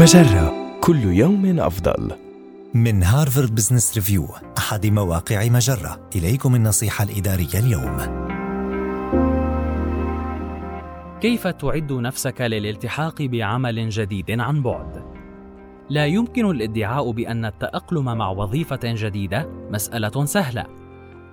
مجرة. كل يوم أفضل. من هارفارد بزنس ريفيو أحد مواقع مجرة. إليكم النصيحة الإدارية اليوم. كيف تعد نفسك للالتحاق بعمل جديد عن بعد؟ لا يمكن الادعاء بأن التأقلم مع وظيفة جديدة مسألة سهلة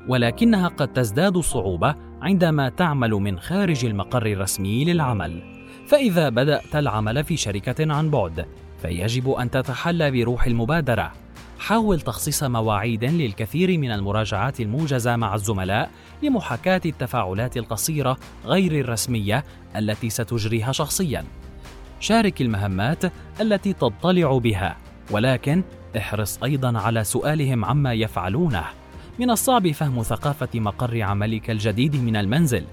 ولكنها قد تزداد صعوبة عندما تعمل من خارج المقر الرسمي للعمل. فإذا بدأت العمل في شركة عن بعد فيجب أن تتحلى بروح المبادرة. حاول تخصيص مواعيد للكثير من المراجعات الموجزة مع الزملاء لمحاكاة التفاعلات القصيرة غير الرسمية التي ستجريها شخصيا. شارك المهمات التي تطلع بها ولكن احرص أيضا على سؤالهم عما يفعلونه. من الصعب فهم ثقافة مقر عملك الجديد من المنزل.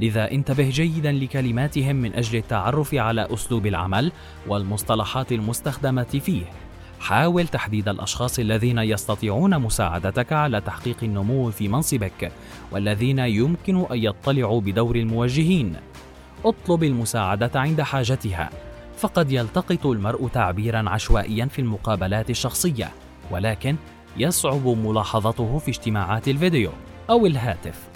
لذا انتبه جيدا لكلماتهم من أجل التعرف على أسلوب العمل والمصطلحات المستخدمة فيه. حاول تحديد الأشخاص الذين يستطيعون مساعدتك على تحقيق النمو في منصبك والذين يمكن أن يطلعوا بدور الموجهين. اطلب المساعدة عند حاجتها. فقد يلتقط المرء تعبيرا عشوائيا في المقابلات الشخصية ولكن يصعب ملاحظته في اجتماعات الفيديو أو الهاتف.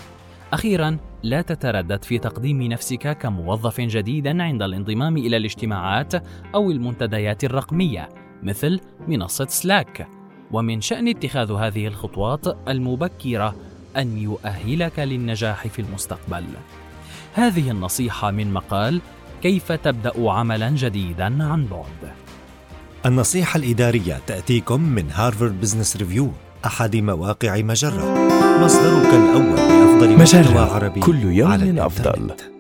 أخيرا لا تتردد في تقديم نفسك كموظف جديد عند الانضمام إلى الاجتماعات أو المنتديات الرقمية مثل منصة Slack ومن شأن اتخاذ هذه الخطوات المبكرة أن يؤهلك للنجاح في المستقبل. هذه النصيحة من مقال كيف تبدأ عملا جديدا عن بعد؟ النصيحة الإدارية تأتيكم من هارفارد بزنس ريفيو أحد مواقع مجرة مصدرك الأول لأفضل محتوى مجرة عربي كل يوم على الإنترنت. أفضل.